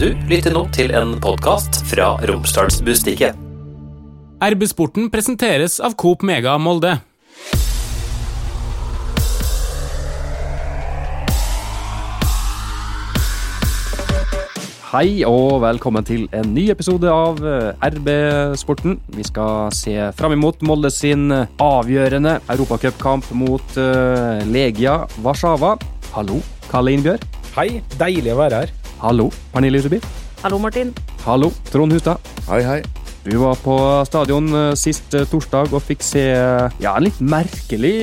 Du lytter nå til en podkast fra Romsdalsbustiket. RB-sporten presenteres av Coop Mega Molde. Hei og velkommen til en ny episode av eh, RB-sporten. Vi skal se fram imot Molde sin eh, avgjørende europacupkamp mot uh, Legia Warszawa. Hallo, Kalle Innbjørg. Hei, deilig å være her. Hallo, Pernille Huseby. Hallo, Martin. Hallo, Trond Hustad. Hei, hei. Du var på stadion eh, sist eh, torsdag og fikk se eh, ja, en litt merkelig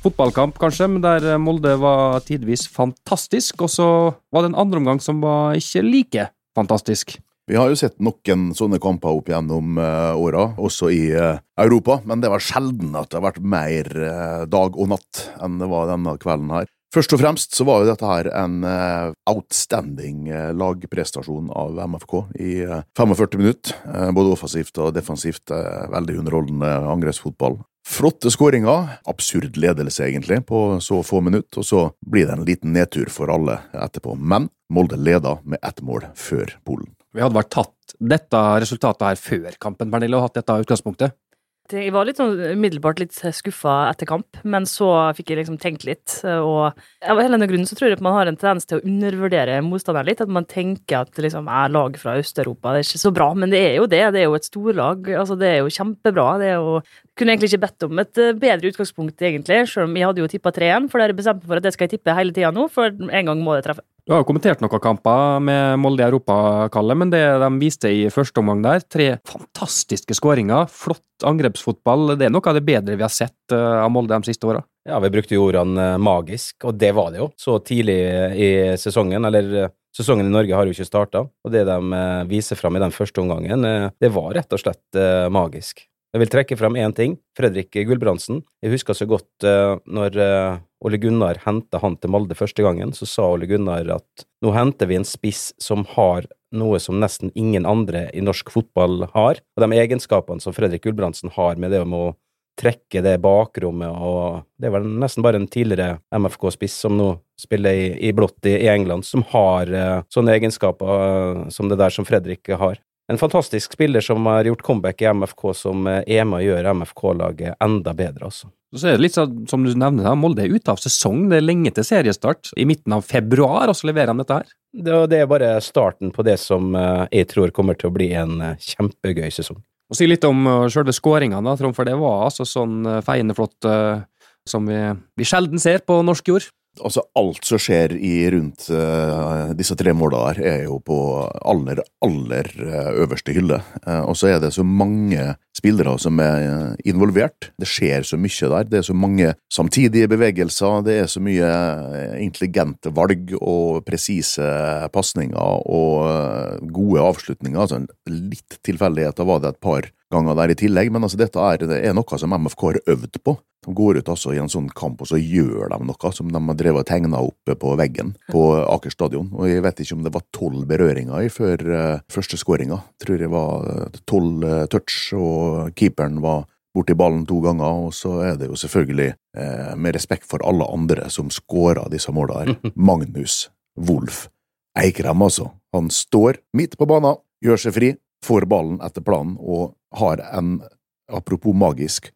fotballkamp, kanskje, men der Molde var tidvis fantastisk, og så var det en andre omgang som var ikke like fantastisk. Vi har jo sett noen sånne kamper opp gjennom åra, også i Europa, men det var sjelden at det har vært mer dag og natt enn det var denne kvelden her. Først og fremst så var jo dette her en eh, outstanding eh, lagprestasjon av MFK i eh, 45 minutter. Eh, både offensivt og defensivt. veldig underholdende angrepsfotball. Flotte skåringer. Absurd ledelse, egentlig, på så få minutter. Og så blir det en liten nedtur for alle etterpå. Men Molde leda med ett mål før Polen. Vi hadde vært tatt dette resultatet her før kampen, Pernille, og hatt dette utgangspunktet. Jeg var litt sånn umiddelbart litt skuffa etter kamp, men så fikk jeg liksom tenkt litt. Og av hele denne grunnen så tror jeg at man har en tendens til å undervurdere motstanderen litt. At man tenker at liksom er lag fra Øst-Europa, det er ikke så bra. Men det er jo det. Det er jo et storlag. Altså, det er jo kjempebra. Det er jo Kunne egentlig ikke bedt om et eh, bedre utgangspunkt, egentlig. Selv om jeg hadde jo tippa 3-1, for dere bestemte for at det skal jeg tippe hele tida nå, for en gang må det treffe. Du har jo kommentert noen kamper med Molde i Europa, Kalle, men det de viste i første omgang der, tre fantastiske skåringer, flott angrepsfotball, det er noe av det bedre vi har sett eh, av Molde de siste åra. Ja, vi brukte jo ordene eh, magisk, og det var det jo. Så tidlig i sesongen, eller eh, sesongen i Norge har jo ikke starta, og det de viser fram i den første omgangen, det var rett og slett magisk. Jeg vil trekke frem én ting. Fredrik Gulbrandsen. Jeg husker så godt uh, når uh, Ole Gunnar henta han til Molde første gangen, så sa Ole Gunnar at nå henter vi en spiss som har noe som nesten ingen andre i norsk fotball har. Og de egenskapene som Fredrik Gulbrandsen har med det om å trekke det bakrommet og Det er vel nesten bare en tidligere MFK-spiss som nå spiller i, i blått i, i England, som har uh, sånne egenskaper uh, som det der som Fredrik har. En fantastisk spiller som har gjort comeback i MFK, som eh, er med å gjøre MFK-laget enda bedre, altså. Så er det litt sånn, som du nevner, Molde er ute av sesong, det er lenge til seriestart. I midten av februar, og så leverer de dette her. Det, det er bare starten på det som eh, jeg tror kommer til å bli en eh, kjempegøy sesong. Og Si litt om sjølve skåringene, Trond, for det var altså sånn feiende flott som vi, vi sjelden ser på norsk jord. Altså, alt som skjer i rundt uh, disse tre måla der, er jo på aller, aller eh, øverste hylle. Uh, og så er det så mange spillere som er involvert. Det skjer så mye der. Det er så mange samtidige bevegelser. Det er så mye intelligente valg og presise pasninger og gode avslutninger. Altså, litt tilfeldigheter var det et par ganger der i tillegg, men altså, dette er, det er noe som MFK har øvd på. De går ut altså i en sånn kamp, og så gjør de noe som de har drevet og tegna opp på veggen på Aker stadion. Og jeg vet ikke om det var tolv berøringer i før uh, første skåringa. Tror jeg var eh, tolv uh, touch, og keeperen var borti ballen to ganger. Og så er det jo selvfølgelig, uh, med respekt for alle andre som skåra disse måla her, Magnus Wolff Eikrem, altså. Han står midt på banen, gjør seg fri, får ballen etter planen og har en, apropos magisk,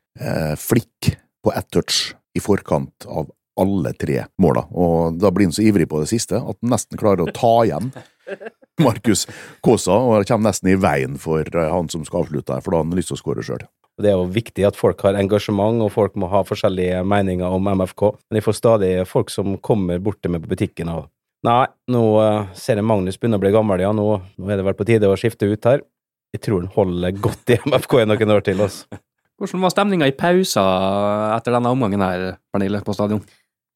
flikk på ett touch i forkant av alle tre måla, og da blir han så ivrig på det siste at han nesten klarer å ta igjen Markus Kaasa, og kommer nesten i veien for eh, han som skal avslutte her, for da har han lyst til å skåre sjøl. Det er jo viktig at folk har engasjement, og folk må ha forskjellige meninger om MFK, men jeg får stadig folk som kommer bort til meg på butikken og Nei, nå uh, ser jeg Magnus begynne å bli gammel, ja, nå, nå er det vel på tide å skifte ut her. Jeg tror han holder godt i MFK i noen år til, altså. Hvordan var stemninga i pausa etter denne omgangen her, Pernille, på stadion?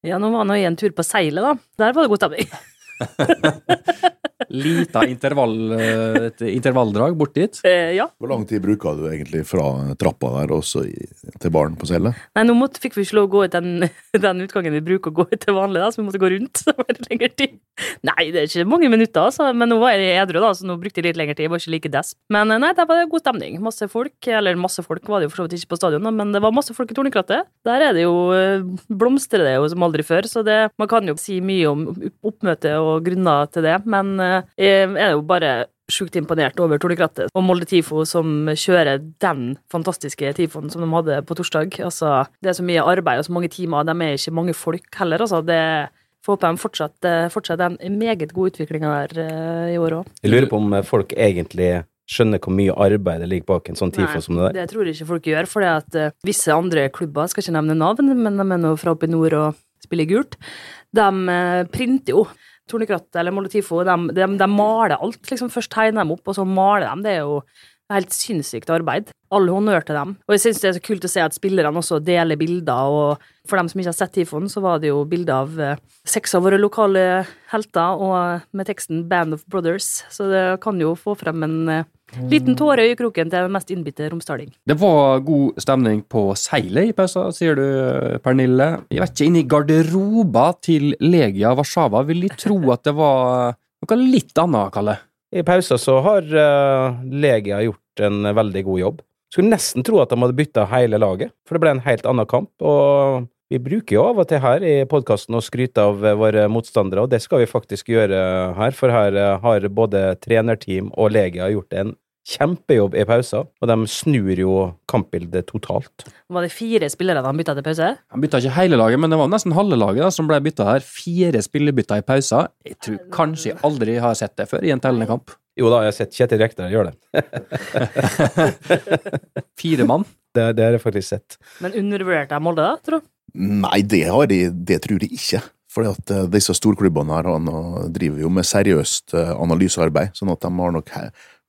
Ja, nå var han jeg en tur på seilet, da. Der var det god stemning. Lita intervall, et intervalldrag bort dit. Eh, ja. Hvor lang tid bruker du egentlig fra trappa der og så i, til baren på Sele? Nei, nå måtte, fikk vi ikke lov å gå ut den, den utgangen vi bruker å gå ut til vanlig, da, så vi måtte gå rundt. Så var det lengre tid. Nei, det er ikke mange minutter, altså. Men nå var jeg edru, da, så nå brukte jeg litt lengre tid. Jeg var ikke like desp. Men eh, nei, der var det god stemning. Masse folk. Eller masse folk var det jo for så vidt ikke på stadion, da, men det var masse folk i Tornekrattet. Der er det jo eh, blomstrer det jo som aldri før, så det, man kan jo si mye om oppmøte og grunner til det, men eh, eh, jeg er jo bare sjukt imponert over Tore Krattet og Molde Tifo som kjører den fantastiske tifoen som de hadde på torsdag. Altså, det er så mye arbeid og så mange timer, de er ikke mange folk heller, altså. Det får håpe de fortsatt, fortsatt en meget god utvikling der eh, i år òg. Jeg lurer på om eh, folk egentlig skjønner hvor mye arbeid det ligger bak en sånn TIFO som det der. Det tror jeg ikke folk gjør, for at uh, visse andre klubber, skal ikke nevne navn, men de er nå fra oppe i nord og spiller gult, de uh, printer jo Tornekrattet eller Molotifo, de, de, de, maler alt. liksom Først tegner de opp, og så maler de. Det er jo helt sinnssykt arbeid. All honnør til dem. Og jeg syns det er så kult å se at spillerne også deler bilder, og for dem som ikke har sett Tifoen, så var det jo bilder av eh, seks av våre lokale helter, og med teksten 'Band of Brothers', så det kan jo få frem en eh, liten tåre i kroken til den mest innbitte romsdaling. Det var god stemning på seilet i pausa, sier du, Pernille. Jeg vet ikke, inni garderoba til Legia Warszawa vil de tro at det var noe litt annet, Kalle? I pausa så har uh, Legia gjort en veldig god jobb. Skulle nesten tro at de hadde bytta hele laget, for det ble en helt annen kamp. og vi bruker jo av og til her i podkasten å skryte av våre motstandere, og det skal vi faktisk gjøre her, for her eh, har både trenerteam og Legia gjort en kjempejobb i pausa, og de snur jo kampbildet totalt. Var det fire spillere de bytta til pause? Han bytta ikke hele laget, men det var nesten halve laget da, som ble bytta her. Fire spillebytter i pausa. Jeg tror kanskje jeg aldri har sett det før i en tellende kamp. Jo da, jeg har sett Kjetil Rekdal gjøre det. Fire mann? Det, det har jeg faktisk sett. Men undervurderte jeg Molde, da, tro? Nei, det, de, det tror jeg ikke. For at uh, disse storklubbene her driver jo med seriøst uh, analysearbeid, sånn at de har nok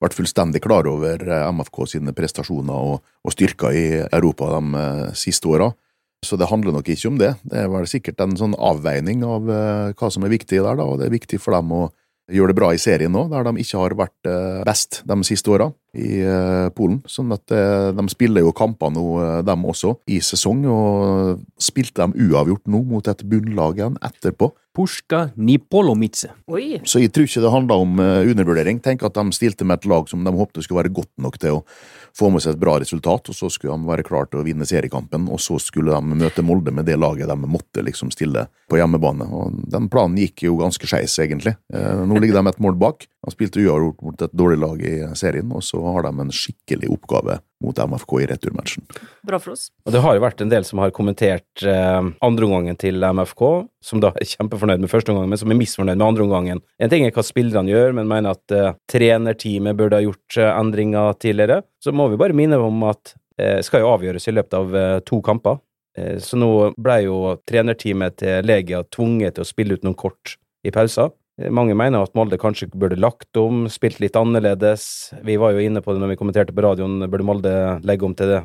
vært fullstendig klar over MFK sine prestasjoner og, og styrker i Europa de siste åra. Så det handler nok ikke om det. Det er vel sikkert en sånn avveining av hva som er viktig der, da, og det er viktig for dem å gjøre det bra i serien nå, der de ikke har vært eh, best de siste åra i eh, Polen. Sånn at eh, de spiller jo kamper nå, dem også, i sesong, og spilte de uavgjort nå mot et bunnlag igjen etterpå. Pushka Nipolomice. Oi. Så jeg tror ikke det handla om undervurdering. Tenk at de stilte med et lag som de håpte skulle være godt nok til å få med seg et bra resultat, og så skulle de være klar til å vinne seriekampen, og så skulle de møte Molde med det laget de måtte liksom stille på hjemmebane. Og Den planen gikk jo ganske skeis, egentlig. Eh, nå ligger de et mål bak. De spilte uavgjort mot et dårlig lag i serien, og så har de en skikkelig oppgave mot MFK i returmatchen. Bra for oss. Og Det har jo vært en del som har kommentert eh, andreomgangen til MFK, som da er kjempefornøyd med førsteomgangen, men som er misfornøyd med andreomgangen. En ting er hva spillerne gjør, men mener at eh, trenerteamet burde ha gjort eh, endringer tidligere. Så må vi bare minne om at eh, skal jo avgjøres i løpet av eh, to kamper. Eh, så nå ble jo trenerteamet til Legia tvunget til å spille ut noen kort i pauser. Mange mener at Molde kanskje burde lagt om, spilt litt annerledes. Vi var jo inne på det når vi kommenterte på radioen, burde Molde legge om til det,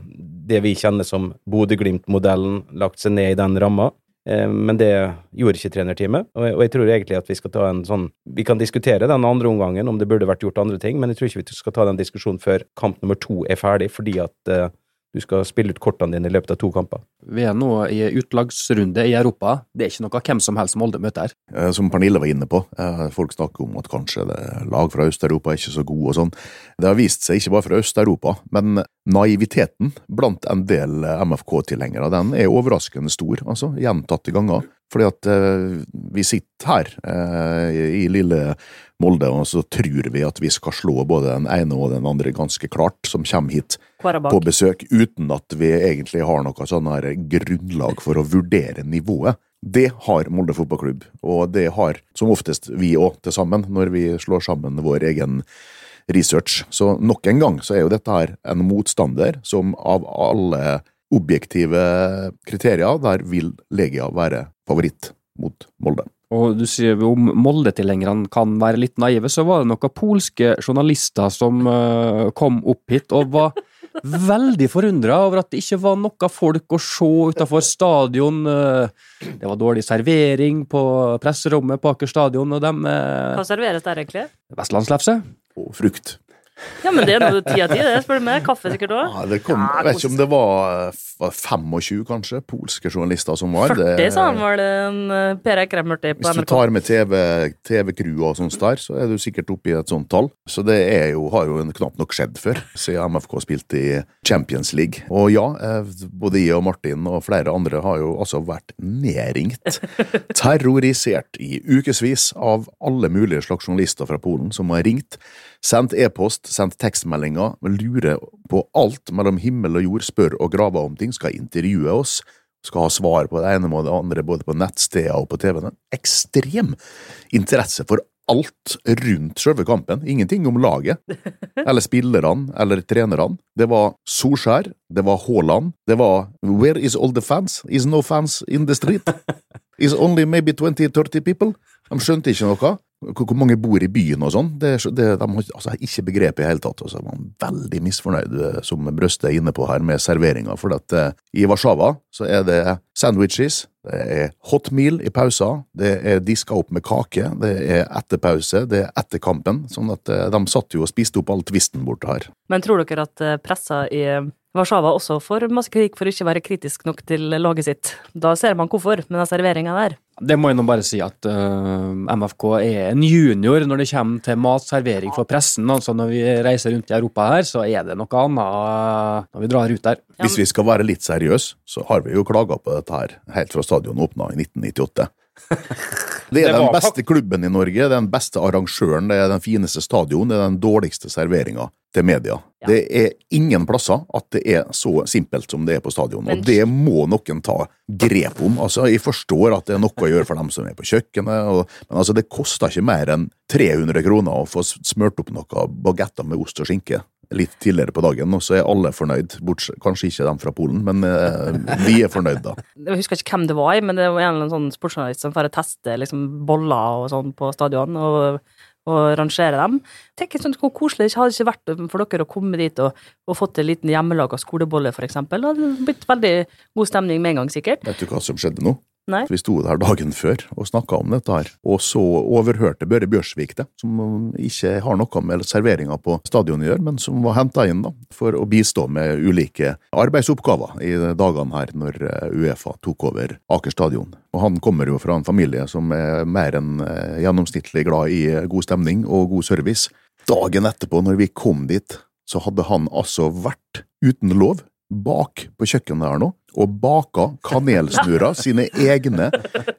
det vi kjenner som Bodø-Glimt-modellen, lagt seg ned i den ramma. Eh, men det gjorde ikke trenerteamet, og jeg tror egentlig at vi skal ta en sånn Vi kan diskutere den andre omgangen, om det burde vært gjort andre ting, men jeg tror ikke vi skal ta den diskusjonen før kamp nummer to er ferdig, fordi at eh, du skal spille ut kortene dine i løpet av to kamper. Vi er nå i utlagsrunde i Europa. Det er ikke noe hvem som helst Molde møter her. Eh, som Pernille var inne på, eh, folk snakker om at kanskje lag fra Øst-Europa er ikke så gode og sånn. Det har vist seg ikke bare fra Øst-Europa, men naiviteten blant en del MFK-tilhengere den er overraskende stor, altså. Gjentatte ganger. Fordi at vi sitter her i, i lille Molde, og så tror vi at vi skal slå både den ene og den andre ganske klart, som kommer hit på besøk, uten at vi egentlig har noe sånn her grunnlag for å vurdere nivået. Det har Molde fotballklubb, og det har som oftest vi òg, til sammen, når vi slår sammen vår egen research. Så nok en gang så er jo dette her en motstander som av alle objektive kriterier, der vil Legia være favoritt mot Molde. Og du sier om Molde-tilhengerne kan være litt naive, så var det noen polske journalister som uh, kom opp hit og var veldig forundra over at det ikke var noe folk å se utenfor stadion. Det var dårlig servering på presserommet på Aker stadion, og dem uh, Hva serveres der, egentlig? Vestlandslefse. Og frukt. Ja, men det er noe ti av ti, det. Spør du meg. Kaffe sikkert òg. Ja, det kom, jeg vet ikke om det var var 25 kanskje, polske journalister som var. 40, sa han var det en eh, Per Eikrem hørte på Hvis du tar med TV TV-crew og sånt der, så er du sikkert oppe i et sånt tall. Så det er jo, har jo knapt nok skjedd før, siden MFK spilte i Champions League. Og ja, eh, både jeg og Martin og flere andre har jo altså vært nedringt, terrorisert i ukevis av alle mulige slags journalister fra Polen som har ringt, sendt e-post, sendt tekstmeldinger, lurer på alt mellom himmel og jord, spør og graver om ting, skal intervjue oss, skal ha svar på det ene og det andre, både på nettsteder og på TV-en. Ekstrem interesse for alt rundt selve kampen. Ingenting om laget, eller spillerne, eller trenerne. Det var Solskjær, det var Haaland, det var Where is all the fans? Is no fans in the street? Is only maybe 20-30 people? De skjønte ikke noe. Hvor mange bor i byen og sånn. Det, det, de har altså, ikke begrepet i hele tatt. Og så er man veldig misfornøyd, eh, som Brøste er inne på her, med serveringa. For at eh, i Warszawa så er det sandwiches, det er hot meal i pauser, det er diska opp med kake, det er etter pause, det er etter kampen. Sånn at eh, de satt jo og spiste opp all tvisten borte her. Men tror dere at eh, pressa i Warszawa også får masse kritikk for å ikke være kritisk nok til laget sitt? Da ser man hvorfor, med den serveringa der. Det må jeg nå bare si at uh, MFK er en junior når det kommer til matservering for pressen. Altså når vi reiser rundt i Europa her, så er det noe annet øh, når vi drar ut der. Hvis vi skal være litt seriøse, så har vi jo klaga på dette her helt fra stadionet åpna i 1998. Det er Det den beste klubben i Norge, det er den beste arrangøren, det er den fineste stadion, det er den dårligste serveringa til media. Ja. Det er ingen plasser at det er så simpelt som det er på stadion, og det må noen ta grep om. Altså, Jeg forstår at det er noe å gjøre for dem som er på kjøkkenet, og, men altså, det koster ikke mer enn 300 kroner å få smurt opp noen bagetter med ost og skinke litt tidligere på dagen, og så er alle fornøyd. Bortsett, kanskje ikke dem fra Polen, men eh, vi er fornøyd, da. Jeg husker ikke hvem det var, men det var en eller annen sånn sportsjournalist som får teste liksom, boller og sånn på stadion, og, og rangere dem. Tenk sånn, hvor koselig det hadde ikke vært for dere å komme dit og, og fått en liten hjemmelaga skolebolle, eksempel. Det hadde blitt veldig god stemning med en gang, sikkert. Vet du hva som skjedde nå? Nei. Vi sto der dagen før og snakka om dette her, og så overhørte Børre Bjørsvik det, som ikke har noe med serveringa på stadionet å gjøre, men som var henta inn da, for å bistå med ulike arbeidsoppgaver i dagene her når eh, Uefa tok over Aker stadion. Og han kommer jo fra en familie som er mer enn eh, gjennomsnittlig glad i god stemning og god service. Dagen etterpå, når vi kom dit, så hadde han altså vært uten lov bak på kjøkkenet her nå og baka kanelsnurrer, sine egne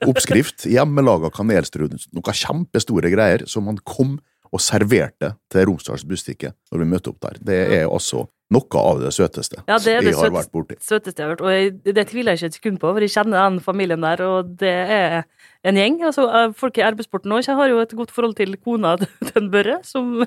oppskrift, hjemmelaga kanelsnurrer, noen kjempestore greier som han kom og serverte til Romsdals Bustikke når vi møtte opp der. Det er altså noe av det søteste Ja, det er det jeg har vært borti. Søteste jeg har hørt, og jeg, det tviler jeg ikke et sekund på, for jeg kjenner den familien der, og det er en gjeng. Altså, eh, folk i arbeidssporten nå har jo et godt forhold til kona til Børre, som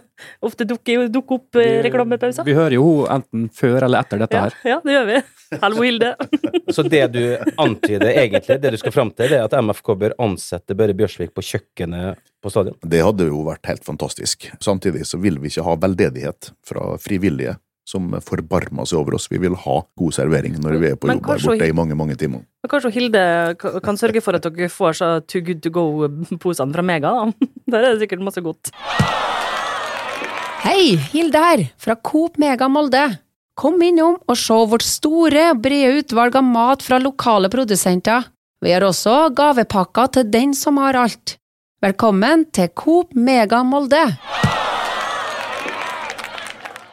ofte dukker, dukker opp i reklamepauser. Vi hører jo henne enten før eller etter dette Ja, her. ja, det gjør vi. Hallo, Hilde. Så det du antyder egentlig, det du skal fram til, det er at MFK bør ansette Børre Bjørsvik på kjøkkenet på stadion? Det hadde jo vært helt fantastisk. Samtidig så vil vi ikke ha veldedighet fra frivillige som forbarmer seg over oss. Vi vil ha god servering når vi er på jobb her borte i mange, mange timer. Men Kanskje Hilde kan sørge for at dere får så Too Good To Go-posene fra Mega, da. Der er det sikkert masse godt. Hei, Hilde her, fra Coop Mega Molde. Kom innom og se vårt store brede utvalg av mat fra lokale produsenter. Vi har også gavepakker til den som har alt. Velkommen til Coop Mega Molde.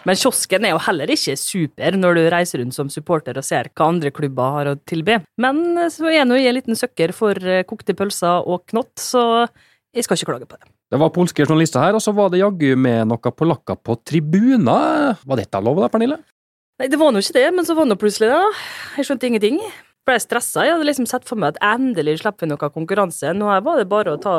Men kiosken er jo heller ikke super når du reiser rundt som supporter og ser hva andre klubber har å tilby. Men eh, så er nå jeg en liten søkker for eh, kokte pølser og knott, så jeg skal ikke klage på det. Det var polske journalister her, og så var det jaggu med noen polakker på tribuner. Var dette lov, da, Pernille? Nei, det var nå ikke det, men så var det nå plutselig det, da. Jeg skjønte ingenting. Ble stressa. Jeg hadde liksom sett for meg at endelig slipper vi noe konkurranse. Nå var det bare å ta,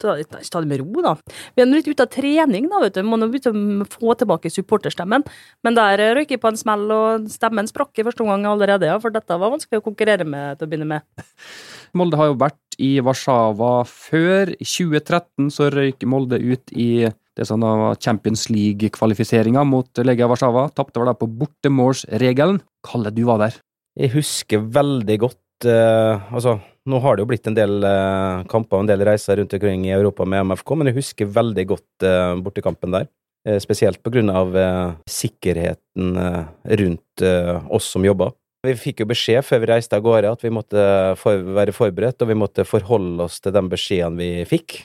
ta, ta det med ro, da. Vi er nå litt ute av trening, da, vet du. Vi må nå begynne å få tilbake supporterstemmen. Men der røyk jeg på en smell, og stemmen sprakk i første omgang allerede, ja, for dette var vanskelig å konkurrere med til å begynne med. Molde har jo vært i Warszawa før. I 2013 så røyk Molde ut i det som da var Champions League-kvalifiseringa mot Legia Warszawa. Tapte vel da på bortemålsregelen. Kalle, du var der. Jeg husker veldig godt uh, Altså, nå har det jo blitt en del eh, kamper og en del reiser rundt omkring i Europa med MFK, men jeg husker veldig godt eh, bortekampen der. Eh, spesielt på grunn av eh, sikkerheten eh, rundt eh, oss som jobba. Vi fikk jo beskjed før vi reiste av gårde at vi måtte for, være forberedt, og vi måtte forholde oss til den beskjeden vi fikk.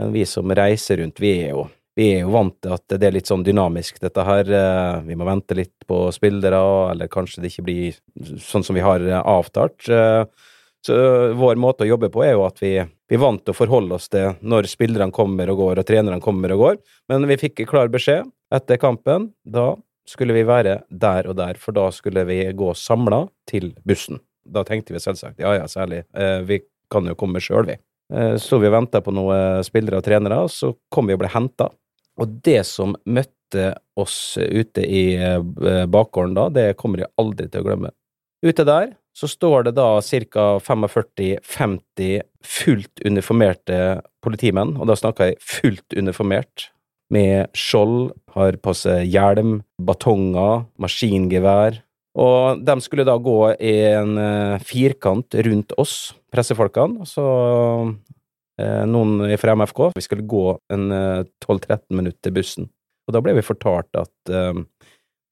Men vi som reiser rundt, vi er jo, vi er jo vant til at det er litt sånn dynamisk, dette her. Vi må vente litt på spillere, eller kanskje det ikke blir sånn som vi har avtalt. Så vår måte å jobbe på er jo at vi, vi vant til å forholde oss til når spillerne kommer og går, og trenerne kommer og går. Men vi fikk klar beskjed etter kampen. Da skulle vi være der og der, for da skulle vi gå samla til bussen. Da tenkte vi selvsagt ja ja, særlig, eh, vi kan jo komme sjøl, vi. Eh, Så vi venta på noen spillere og trenere, og så kom vi og ble henta. Og det som møtte oss ute i bakgården da, det kommer jeg aldri til å glemme. Ute der så står det da ca. 45-50 fullt uniformerte politimenn, og da snakker jeg fullt uniformert, med skjold, har på seg hjelm, batonger, maskingevær, og de skulle da gå i en eh, firkant rundt oss, pressefolkene, og så eh, noen fra MFK. Vi skulle gå en eh, 12-13 minutter til bussen, og da ble vi fortalt at eh,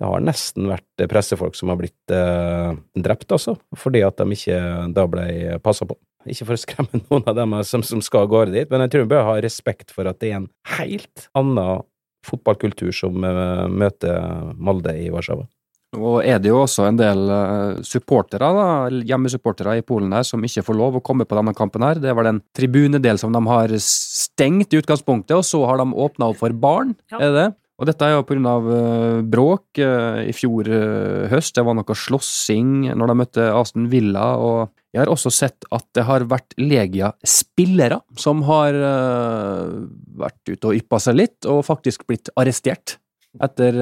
det har nesten vært pressefolk som har blitt eh, drept, altså, fordi at de ikke da ble passa på. Ikke for å skremme noen av dem som, som skal av gårde dit, men jeg tror vi bør ha respekt for at det er en helt annen fotballkultur som eh, møter Molde i Warszawa. Og er det jo også en del eh, supportere, da, hjemmesupportere i Polen her, som ikke får lov å komme på denne kampen her. Det var den tribunedel som de har stengt i utgangspunktet, og så har de åpna opp for barn, Ja. er det det? Og dette er jo av eh, bråk eh, i fjor eh, høst. Det var noe slåssing når de møtte Aston Villa, og jeg har også sett at det har vært Legia-spillere som har vært ute og yppa seg litt, og faktisk blitt arrestert. Etter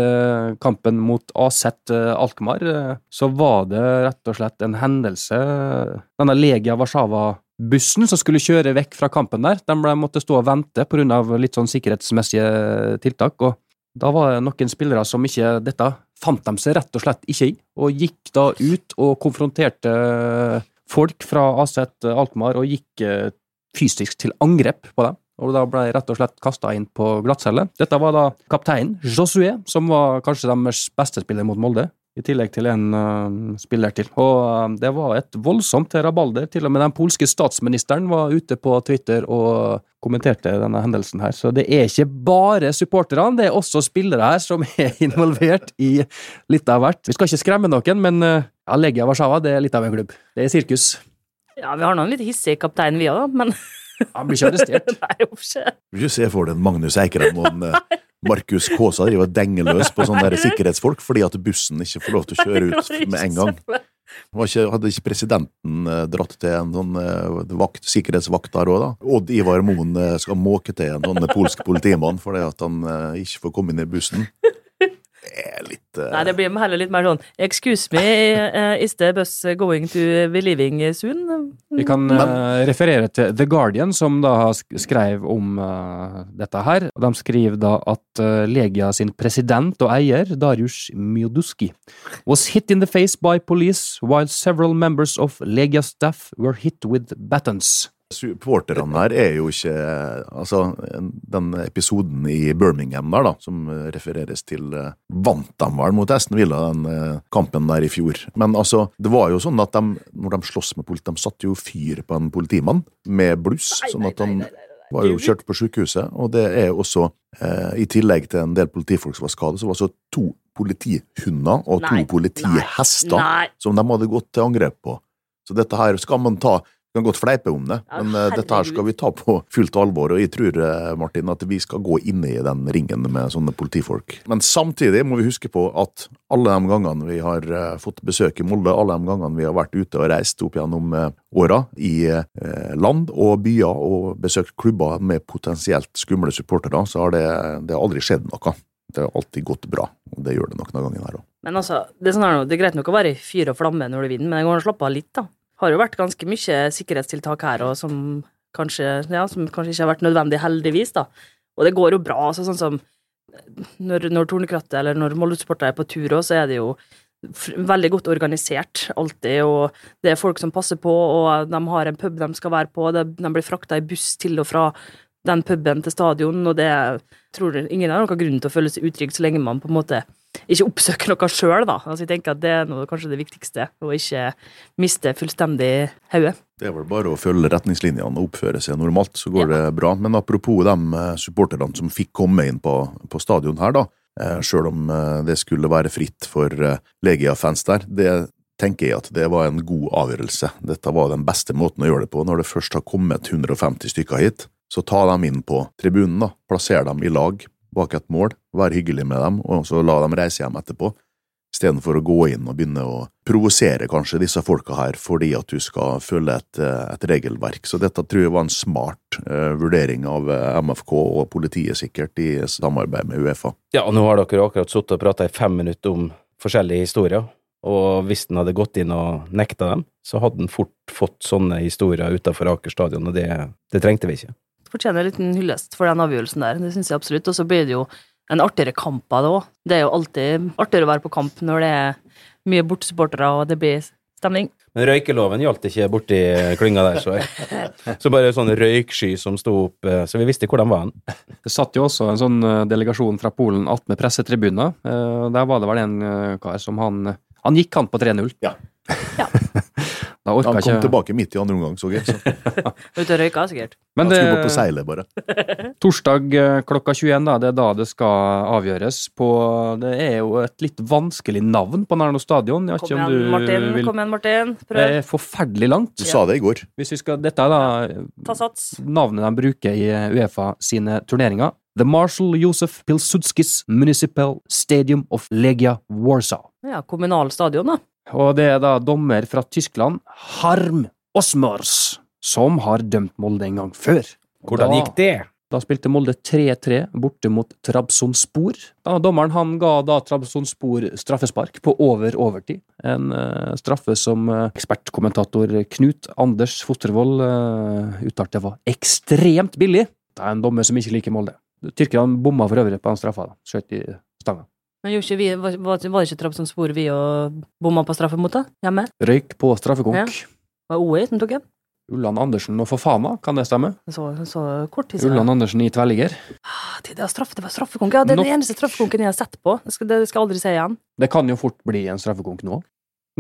kampen mot AZ Alkmaar så var det rett og slett en hendelse. Denne Legia Warszawa-bussen som skulle kjøre vekk fra kampen der, den ble, måtte stå og vente pga. litt sånn sikkerhetsmessige tiltak. og da var det noen spillere som ikke Dette fant de seg rett og slett ikke i, og gikk da ut og konfronterte folk fra AZ Alkmaar og gikk eh, fysisk til angrep på dem. Og da ble jeg rett og slett kasta inn på glattcelle. Dette var da kapteinen, Josué, som var kanskje deres beste spiller mot Molde. I tillegg til en uh, spiller til. Og uh, det var et voldsomt rabalder. Til og med den polske statsministeren var ute på Twitter og kommenterte denne hendelsen her. Så det er ikke bare supporterne, det er også spillere her som er involvert i litt av hvert. Vi skal ikke skremme noen, men eh, ja, Legia Warszawa det er litt av en klubb. Det er sirkus. Ja, vi har nå en litt hissig kaptein, vi òg, men Han blir ikke arrestert. Nei, ikke. Du vil ikke se for deg en Magnus Eikrem og en eh, Markus Kaasa driver og denger løs på sånne der sikkerhetsfolk fordi at bussen ikke får lov til å kjøre ut med en gang. Ikke, hadde ikke presidenten eh, dratt til en sånn eh, vakt, sikkerhetsvakt der òg, da? Odd Ivar Moen eh, skal måke til en sånn polsk politimann fordi at han ikke får komme inn i bussen. Er litt uh... Nei, det blir heller litt mer sånn Excuse me, uh, is the bus going to be leaving soon? Vi kan uh, referere til The Guardian, som da har sk- skrev om dette her. De skriver da at Legia sin president og eier, Darius Mioduski, was hit in the face by police while several members of Legia staff were hit with batons. Supporterne her er jo ikke Altså, den episoden i Birmingham der, da, som refereres til, eh, vant de vel mot Aston Villa, den eh, kampen der i fjor. Men altså, det var jo sånn at de, når de sloss med politiet, de satte jo fyr på en politimann med bluss, sånn at han var jo kjørt på sykehuset. Og det er jo også, eh, i tillegg til en del politifolk som var skadet, så var det altså to politihunder og to Nei, politihester Nei. som de hadde gått til angrep på. Så dette her skal man ta Vi kan godt fleipe om det, Ja, men herregud. dette her skal vi ta på fullt alvor. Og jeg tror eh, Martin, at vi skal gå inn i den ringen med sånne politifolk. Men samtidig må vi huske på at alle de gangene vi har eh, fått besøk i Molde, alle de gangene vi har vært ute og reist opp gjennom eh, åra i eh, land og byer og besøkt klubber med potensielt skumle supportere, så har det, det har aldri skjedd noe. Det har alltid gått bra, og det gjør det nok denne gangen her òg. Men altså, det er, sånn her nå, det er greit nok å være i fyr og flamme når du vinner, men det går an å slappe av litt, da. Har jo vært ganske mye sikkerhetstiltak her, og som kanskje, ja, som kanskje ikke har vært nødvendig, heldigvis, da. Og det går jo bra, altså sånn som når, når Tornekrattet eller når Molde-supportere er på tur òg, så er det jo veldig godt organisert, alltid, og det er folk som passer på, og de har en pub de skal være på, de blir frakta i buss til og fra den puben til stadion, og det tror jeg ingen har noen grunn til å føle seg utrygg så lenge man på en måte ikke oppsøker noe sjøl, da. Altså, jeg tenker at det er noe, kanskje det viktigste, å ikke miste fullstendig hodet. Det er vel bare å følge retningslinjene og oppføre seg normalt, så går det bra. Men apropos de eh, supporterne som fikk komme inn på, på stadion her, da. Eh, Sjøl om eh, det skulle være fritt for Legia-fans der. Det tenker jeg at det var en god avgjørelse. Dette var den beste måten å gjøre det på. Når det først har kommet 150 stykker hit, så ta dem inn på tribunen, da. Plasser dem i lag bak et mål, vær hyggelig med dem, og så la dem reise hjem etterpå. Istedenfor å gå inn og begynne å provosere kanskje disse folka her fordi at du skal følge et, eh, et regelverk. Så dette tror jeg var en smart uh, vurdering av eh, MFK og politiet sikkert i samarbeid med Uefa. Ja, og nå har dere akkurat sittet og prata i fem minutter om forskjellige historier, og hvis den hadde gått inn og nekta dem, så hadde den fort fått sånne historier utafor Aker stadion, og det, det trengte vi ikke. Fortjener en liten hyllest for den avgjørelsen der, det syns jeg absolutt. Og så blir det jo en artigere kamp av det òg. Det er jo alltid artigere å være på kamp når det er mye bortesupportere og det blir stemning. Men røykeloven gjaldt ikke borti klynga der, så, så bare sånn røyksky som sto opp, eh, så vi visste hvor de var hen. Det satt jo også en sånn eh, delegasjon fra Polen attmed pressetribuner. Eh, Der var det vel en kar som han Han gikk han på 3-0. Ja. Ja. Han kom ikke tilbake midt i andre omgang, så jeg. Ute og røyka, sikkert. Men han det, skulle gå på seilet, bare. torsdag eh, klokka 21, da, det er da det skal avgjøres på Det er jo et litt vanskelig navn på Narno stadion. Jeg vet Kom ikke om igjen, du Martin. vil Kom igjen, Martin. Det er forferdelig langt. Du sa det i går. Hvis vi skal, dette er da Ta sats. navnet de bruker i Uefa sine turneringer. The Marshal Josef Pilsudskis Municipal Stadium of Legia Warsaw. Ja, kommunal stadion, da. Og det er da dommer fra Tyskland, Harm Osmors, som har dømt Molde en gang før. Hvordan Da- gikk det? Da spilte Molde 3-3 borte mot Trabzonspor. Da, dommeren han ga da Trabzonspor straffespark på over overtid. En uh, straffe som uh, ekspertkommentator Knut Anders Fostervoll uh, uttalte var ekstremt billig. Det er en dommer som ikke liker Molde. Tyrkerne bomma for øvrig på den straffa. Skjøt i stanga. Men gjorde ikke vi, var, var var ikke Trabzonspor vi og bomma på straffe mot, da? Hjemme? Røyk på straffekonk. Ja. Var OI som tok den? Ulland Andersen og Fofana, kan det stemme? Så, så kort tid. Ulland Andersen i tverrligger. Ah, Det, det straffe, det var straffekonk. Ja, det er Nok- den eneste straffekonken jeg har sett på. Det skal, det skal jeg aldri se igjen. Det kan jo fort bli en straffekonk nå.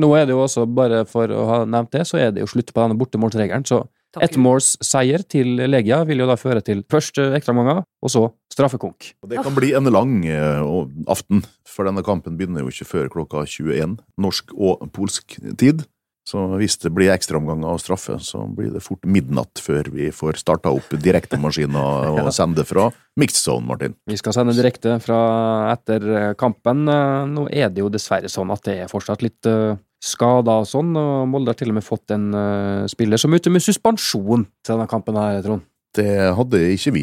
Nå er det jo også, bare for å ha nevnt det, så er det jo slutt på denne bortemålsregelen. Så ett måls seier til Legia vil jo da føre til først ekstraomganger, og så straffekonk. Og Det kan bli en lang eh, aften, for denne kampen begynner jo ikke før klokka 21, norsk og polsk tid. Så hvis det blir ekstraomganger og straffe, så blir det fort midnatt før vi får starta opp direktemaskiner og sende fra mixed zone, Martin. Vi skal sende direkte fra etter eh, kampen. Eh, Nå er det jo dessverre sånn at det er fortsatt litt skader og sånn, og Molde har til og med fått en spiller som er ute med suspensjon til denne kampen her, Trond. Det hadde ikke vi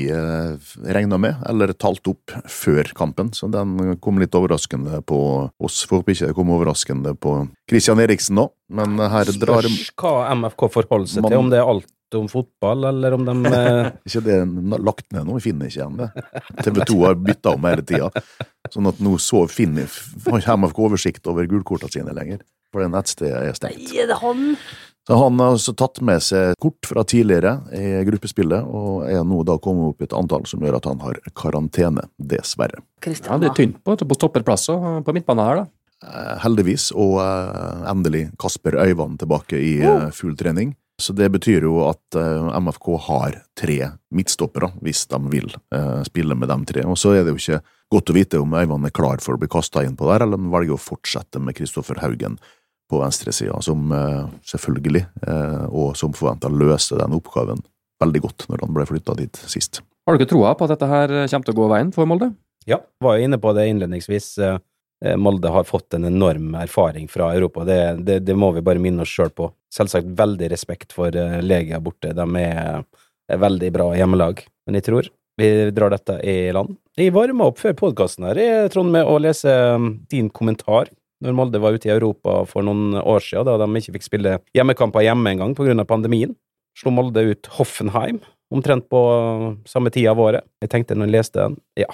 regna med, eller talt opp før kampen, så den kom litt overraskende på oss. Får håpe ikke det kom overraskende på Christian Eriksen nå, men her drar Spørs hva MFK forholder seg Man- til, om det er alt om fotball, eller om de eh, ikke det lagt ned nå, vi finner ikke igjen det. TV 2 har bytta om hele tida, sånn at nå så finner har ikke MFK oversikt over gulkortene sine lenger. For det nettstedet er stengt. Nei, er det han? Så han har altså tatt med seg kort fra tidligere i gruppespillet, og er nå da kommet opp i et antall som gjør at han har karantene, dessverre. Ja, Christian, det er tynt på, på stopperplasser på midtbanen her, da. Eh, Heldigvis, og eh, endelig Kasper Øyvand tilbake i eh, full trening. Så det betyr jo at MFK har tre midtstoppere, hvis de vil spille med de tre. Og så er det jo ikke godt å vite om Øyvand er klar for å bli kasta inn på der, eller om han velger å fortsette med Kristoffer Haugen på venstresida, som eh, selvfølgelig, eh, og som forventa, løste den oppgaven veldig godt når han ble flytta dit sist. Har du ikke troa på at dette her kommer til å gå veien for Molde? Ja, var jo inne på det innledningsvis. eh, eh, Molde har fått en enorm erfaring fra Europa, det, det, det må vi bare minne oss sjøl på. Selvsagt veldig respekt for leger Legia borte, de er, er veldig bra hjemmelag. Men jeg tror vi drar dette i land. Jeg varma opp før podkasten her, jeg, Trond, med å lese eh, din kommentar når Molde var ute i Europa for noen år siden, da de ikke fikk spille hjemmekamper hjemme engang av pandemien. Slo Molde ut Hoffenheim omtrent på samme tid av året. Jeg tenkte når jeg leste den, ja,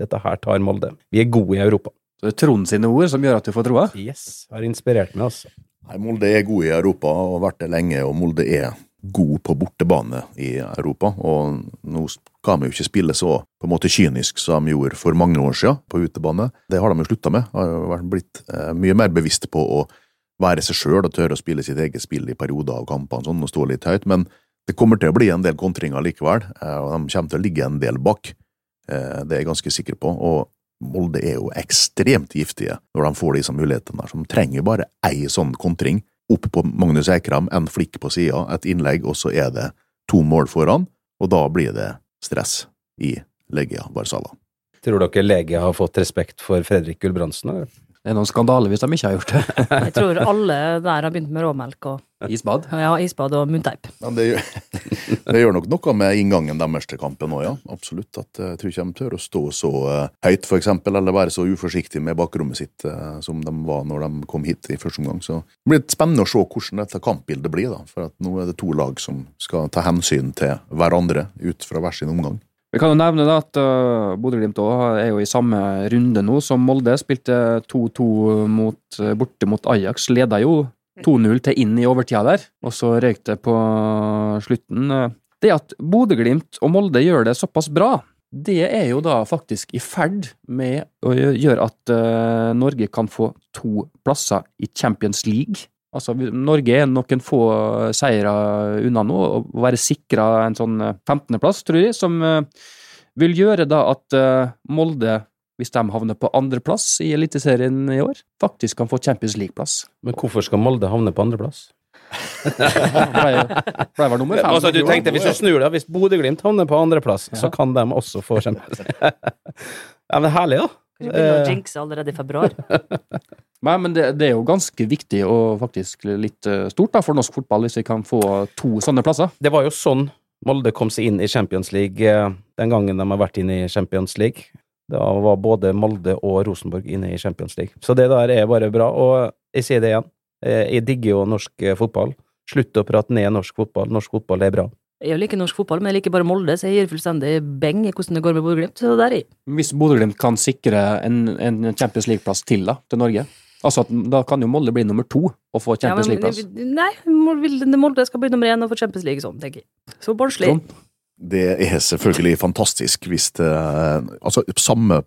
dette her tar Molde. Vi er gode i Europa. Så det er Trond sine ord som gjør at du får troa? Yes, har inspirert meg, altså. Nei, Molde er god i Europa og har vært det lenge, og Molde er god på bortebane i Europa, og nå skal de jo ikke spille så på en måte kynisk som de gjorde for mange år siden på utebane. Det har de jo slutta med. De har blitt eh, mye mer bevisste på å være seg sjøl og tørre å spille sitt eget spill i perioder av kampene sånn, og stå litt høyt. Men det kommer til å bli en del kontringer likevel, eh, og de kommer til å ligge en del bak. Eh, det er jeg ganske sikker på. og Molde er jo ekstremt giftige når de får disse mulighetene. som trenger bare ei sånn kontring opp på Magnus Eikram, en flikk på sida, et innlegg, og så er det to mål foran, og da blir det stress i Legia Barzala. Tror dere Legia har fått respekt for Fredrik Gulbrandsen? eller? Det er noen skandale hvis de ikke har gjort det. Jeg tror alle der har begynt med råmelk og Isbad. ja, isbad og munnteip. Men det, gjør, det gjør nok noe med inngangen deres til kampen òg, ja. Absolutt. At eh, jeg tror ikke de tør å stå så eh, høyt, for eksempel, eller være så uforsiktige med bakrommet sitt eh, som de var når de kom hit i første omgang. Så det blir spennende å se hvordan dette kampbildet blir, da. For at nå er det to lag som skal ta hensyn til hverandre ut fra hver sin omgang. Vi kan jo nevne da at uh, Bodø-Glimt er jo i samme runde nå som Molde. Spilte 2-2 mot, eh, borte mot Ajax. Leda jo 2-0 til inn i overtida der, og så røyk det på slutten. Det at Bodø-Glimt og Molde gjør det såpass bra, det er jo da faktisk i ferd med å gjøre at eh, Norge kan få to plasser i Champions League. Altså, Norge er noen få seire unna nå, og være sikra en sånn eh, 15.-plass, tror jeg, som eh, vil gjøre da at eh, Molde, hvis de havner på andreplass i Eliteserien i år, faktisk kan få Champions League-plass. Men hvorfor skal Molde havne på andreplass? Blei ble vel nummer fem. Altså, du tenkte, Hvis du snur deg, hvis Bodø-Glimt havner på andreplass, så kan de også få Champions Ja, men herlig, da. Kanskje begynner å Eh. jinxe allerede i februar. Nei, men det, det er jo ganske viktig og faktisk litt eh, stort da, for norsk fotball hvis vi kan få to sånne plasser. Det var jo sånn Molde kom seg inn i Champions League eh, den gangen de har vært inne i Champions League. Da var både Molde og Rosenborg inne i Champions League. Så det der er bare bra, og jeg sier det igjen. Eh, Jeg digger jo norsk fotball. Slutt å prate ned norsk fotball. Norsk fotball er bra. Jeg liker norsk fotball, men jeg liker bare Molde, så jeg gir fullstendig beng i hvordan det går med Bodø-Glimt. Så der jeg. Hvis Bodø-Glimt kan sikre en, en Champions League-plass til da, til Norge, altså at, da kan jo Molde bli nummer to og få Champions Ja, League-plass. Nei, Mol- Molde skal bli nummer én og få Champions League sånn, tenker jeg. Så barnslig. Det er selvfølgelig fantastisk hvis det Altså, samme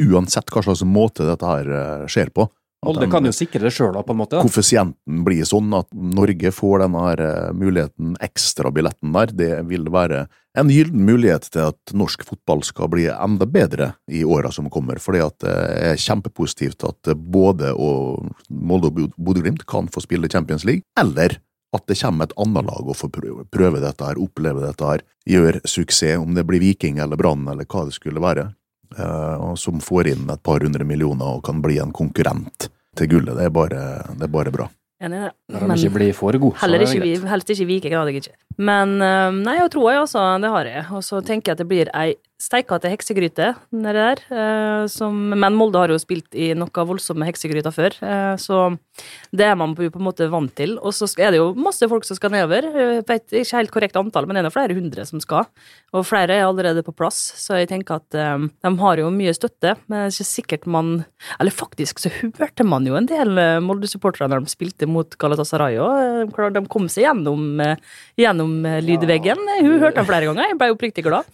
Uansett hva slags måte dette her eh, skjer på. Molde kan jo sikre det sjøl, på en måte. da. koeffisienten blir sånn at Norge får denne her eh, muligheten, ekstrabilletten der, det vil være en gyllen mulighet til at norsk fotball skal bli enda bedre i åra som kommer. fordi det er kjempepositivt at både og Molde og Bod- Bodø-Glimt kan få spille Champions League, eller at det kommer et annet lag og får prøve, dette her, oppleve dette her, gjøre suksess, om det blir Viking eller Brann eller hva det skulle være, eh, og som får inn et par hundre millioner og kan bli en konkurrent til gullet. Det er bare, det er bare bra. Enig i det. Men de ikke blir for god, så Heller er ikke, vi- helst ikke Viking, hadde jeg ikke. Men øh, nei, jeg tror jeg, altså. Det har jeg. Og så tenker jeg at det blir ei steikete heksegryte nedi der. øh, som, men Molde har jo spilt i noe voldsomme heksegryter før, øh, så det er man på, på en måte vant til. Og så er det jo masse folk som skal nedover. Jeg vet ikke helt korrekt antall, men det er flere hundre som skal. Og flere er allerede på plass, så jeg tenker at de har jo mye støtte. Men det er ikke sikkert man Eller faktisk så hørte man jo en del Molde-supportere når de spilte mot Galatasaray òg. De kom seg gjennom, gjennom lydveggen. Hun hørte dem flere ganger. Jeg ble oppriktig glad.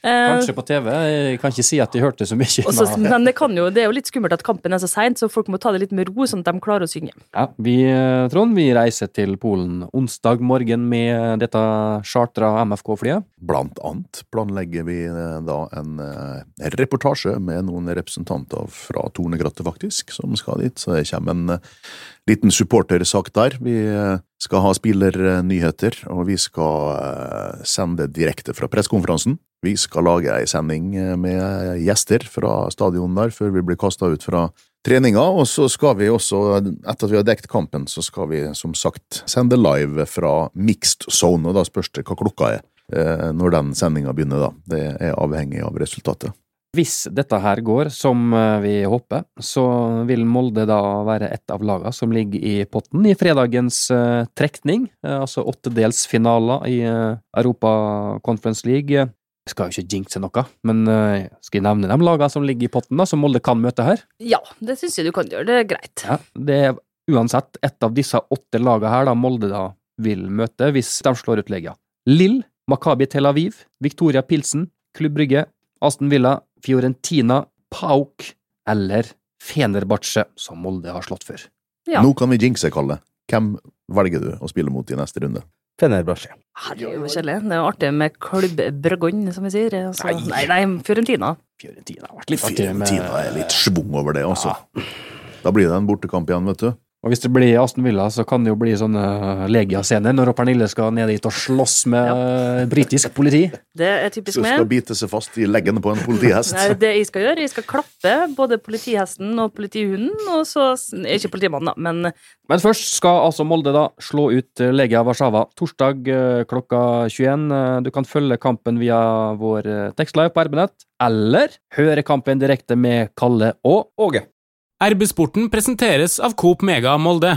Eh, Kanskje på TV. Jeg kan ikke si at de hørte så mye. Også, men det, kan jo, det er jo litt skummelt at kampen er så seint, så folk må ta det litt med ro, sånn at de klarer å synge. Ja, vi, eh, Trond, vi reiser til Polen onsdag morgen med dette chartra MFK-flyet. Blant annet planlegger vi eh, da en eh, reportasje med noen representanter fra Tornegrattet, faktisk, som skal dit. Så det kommer en liten supportersak der. Vi eh, skal ha spillernyheter, og vi skal eh, sende direkte fra pressekonferansen. Vi skal lage ei sending eh, med gjester fra stadion der før vi blir kasta ut fra treninga, og så skal vi også, etter at vi har dekket kampen, så skal vi som sagt sende live fra mixed zone, og da spørs det hva klokka er når den sendinga begynner, da. Det er avhengig av resultatet. Hvis dette her går som eh, vi håper, så vil Molde da være et av lagene som ligger i potten i fredagens uh, trekning, uh, altså åttedelsfinaler i uh, Europa Conference League. Jeg skal jo ikke jinxe noe, men skal jeg nevne de lagene som ligger i potten, da, som Molde kan møte her? Ja, det syns jeg du kan gjøre. Det er greit. Ja, det er uansett et av disse åtte lagene her da Molde da vil møte hvis de slår ut Legia. Lill, Makabi Tel Aviv, Victoria Pilsen, Klubb Brygge, Aston Villa, Fiorentina, Pauk eller Fenerbahçe, som Molde har slått før. Ja. Nå kan vi jinxe, Kalle. Hvem velger du å spille mot i neste runde? Fenerbahçe. Herregud, så kjedelig. Det er jo artig med klubb Brøggon, som vi sier. Altså, nei, nei, Fiorentina. Fiorentina har vært litt artig med Fiorentina er litt schwung over det, altså. Da blir det en bortekamp igjen, vet du. Og hvis det blir Aston Villa, så kan det jo bli sånne Legia-scener når Pernille skal ned dit og slåss med ja. britisk politi. Det er typisk Så skal meg. bite seg fast i leggen på en politihest. Nei, det jeg skal gjøre, jeg skal klappe både politihesten og politihunden, og så Ikke politimannen, da, men Men først skal altså Molde da slå ut Legia Warszawa torsdag eh, klokka 21. Eh, Du kan følge kampen via vår eh, tekstlive på RB-nett, eller høre kampen direkte med Kalle og Åge. RB-sporten presenteres av Coop Mega Molde.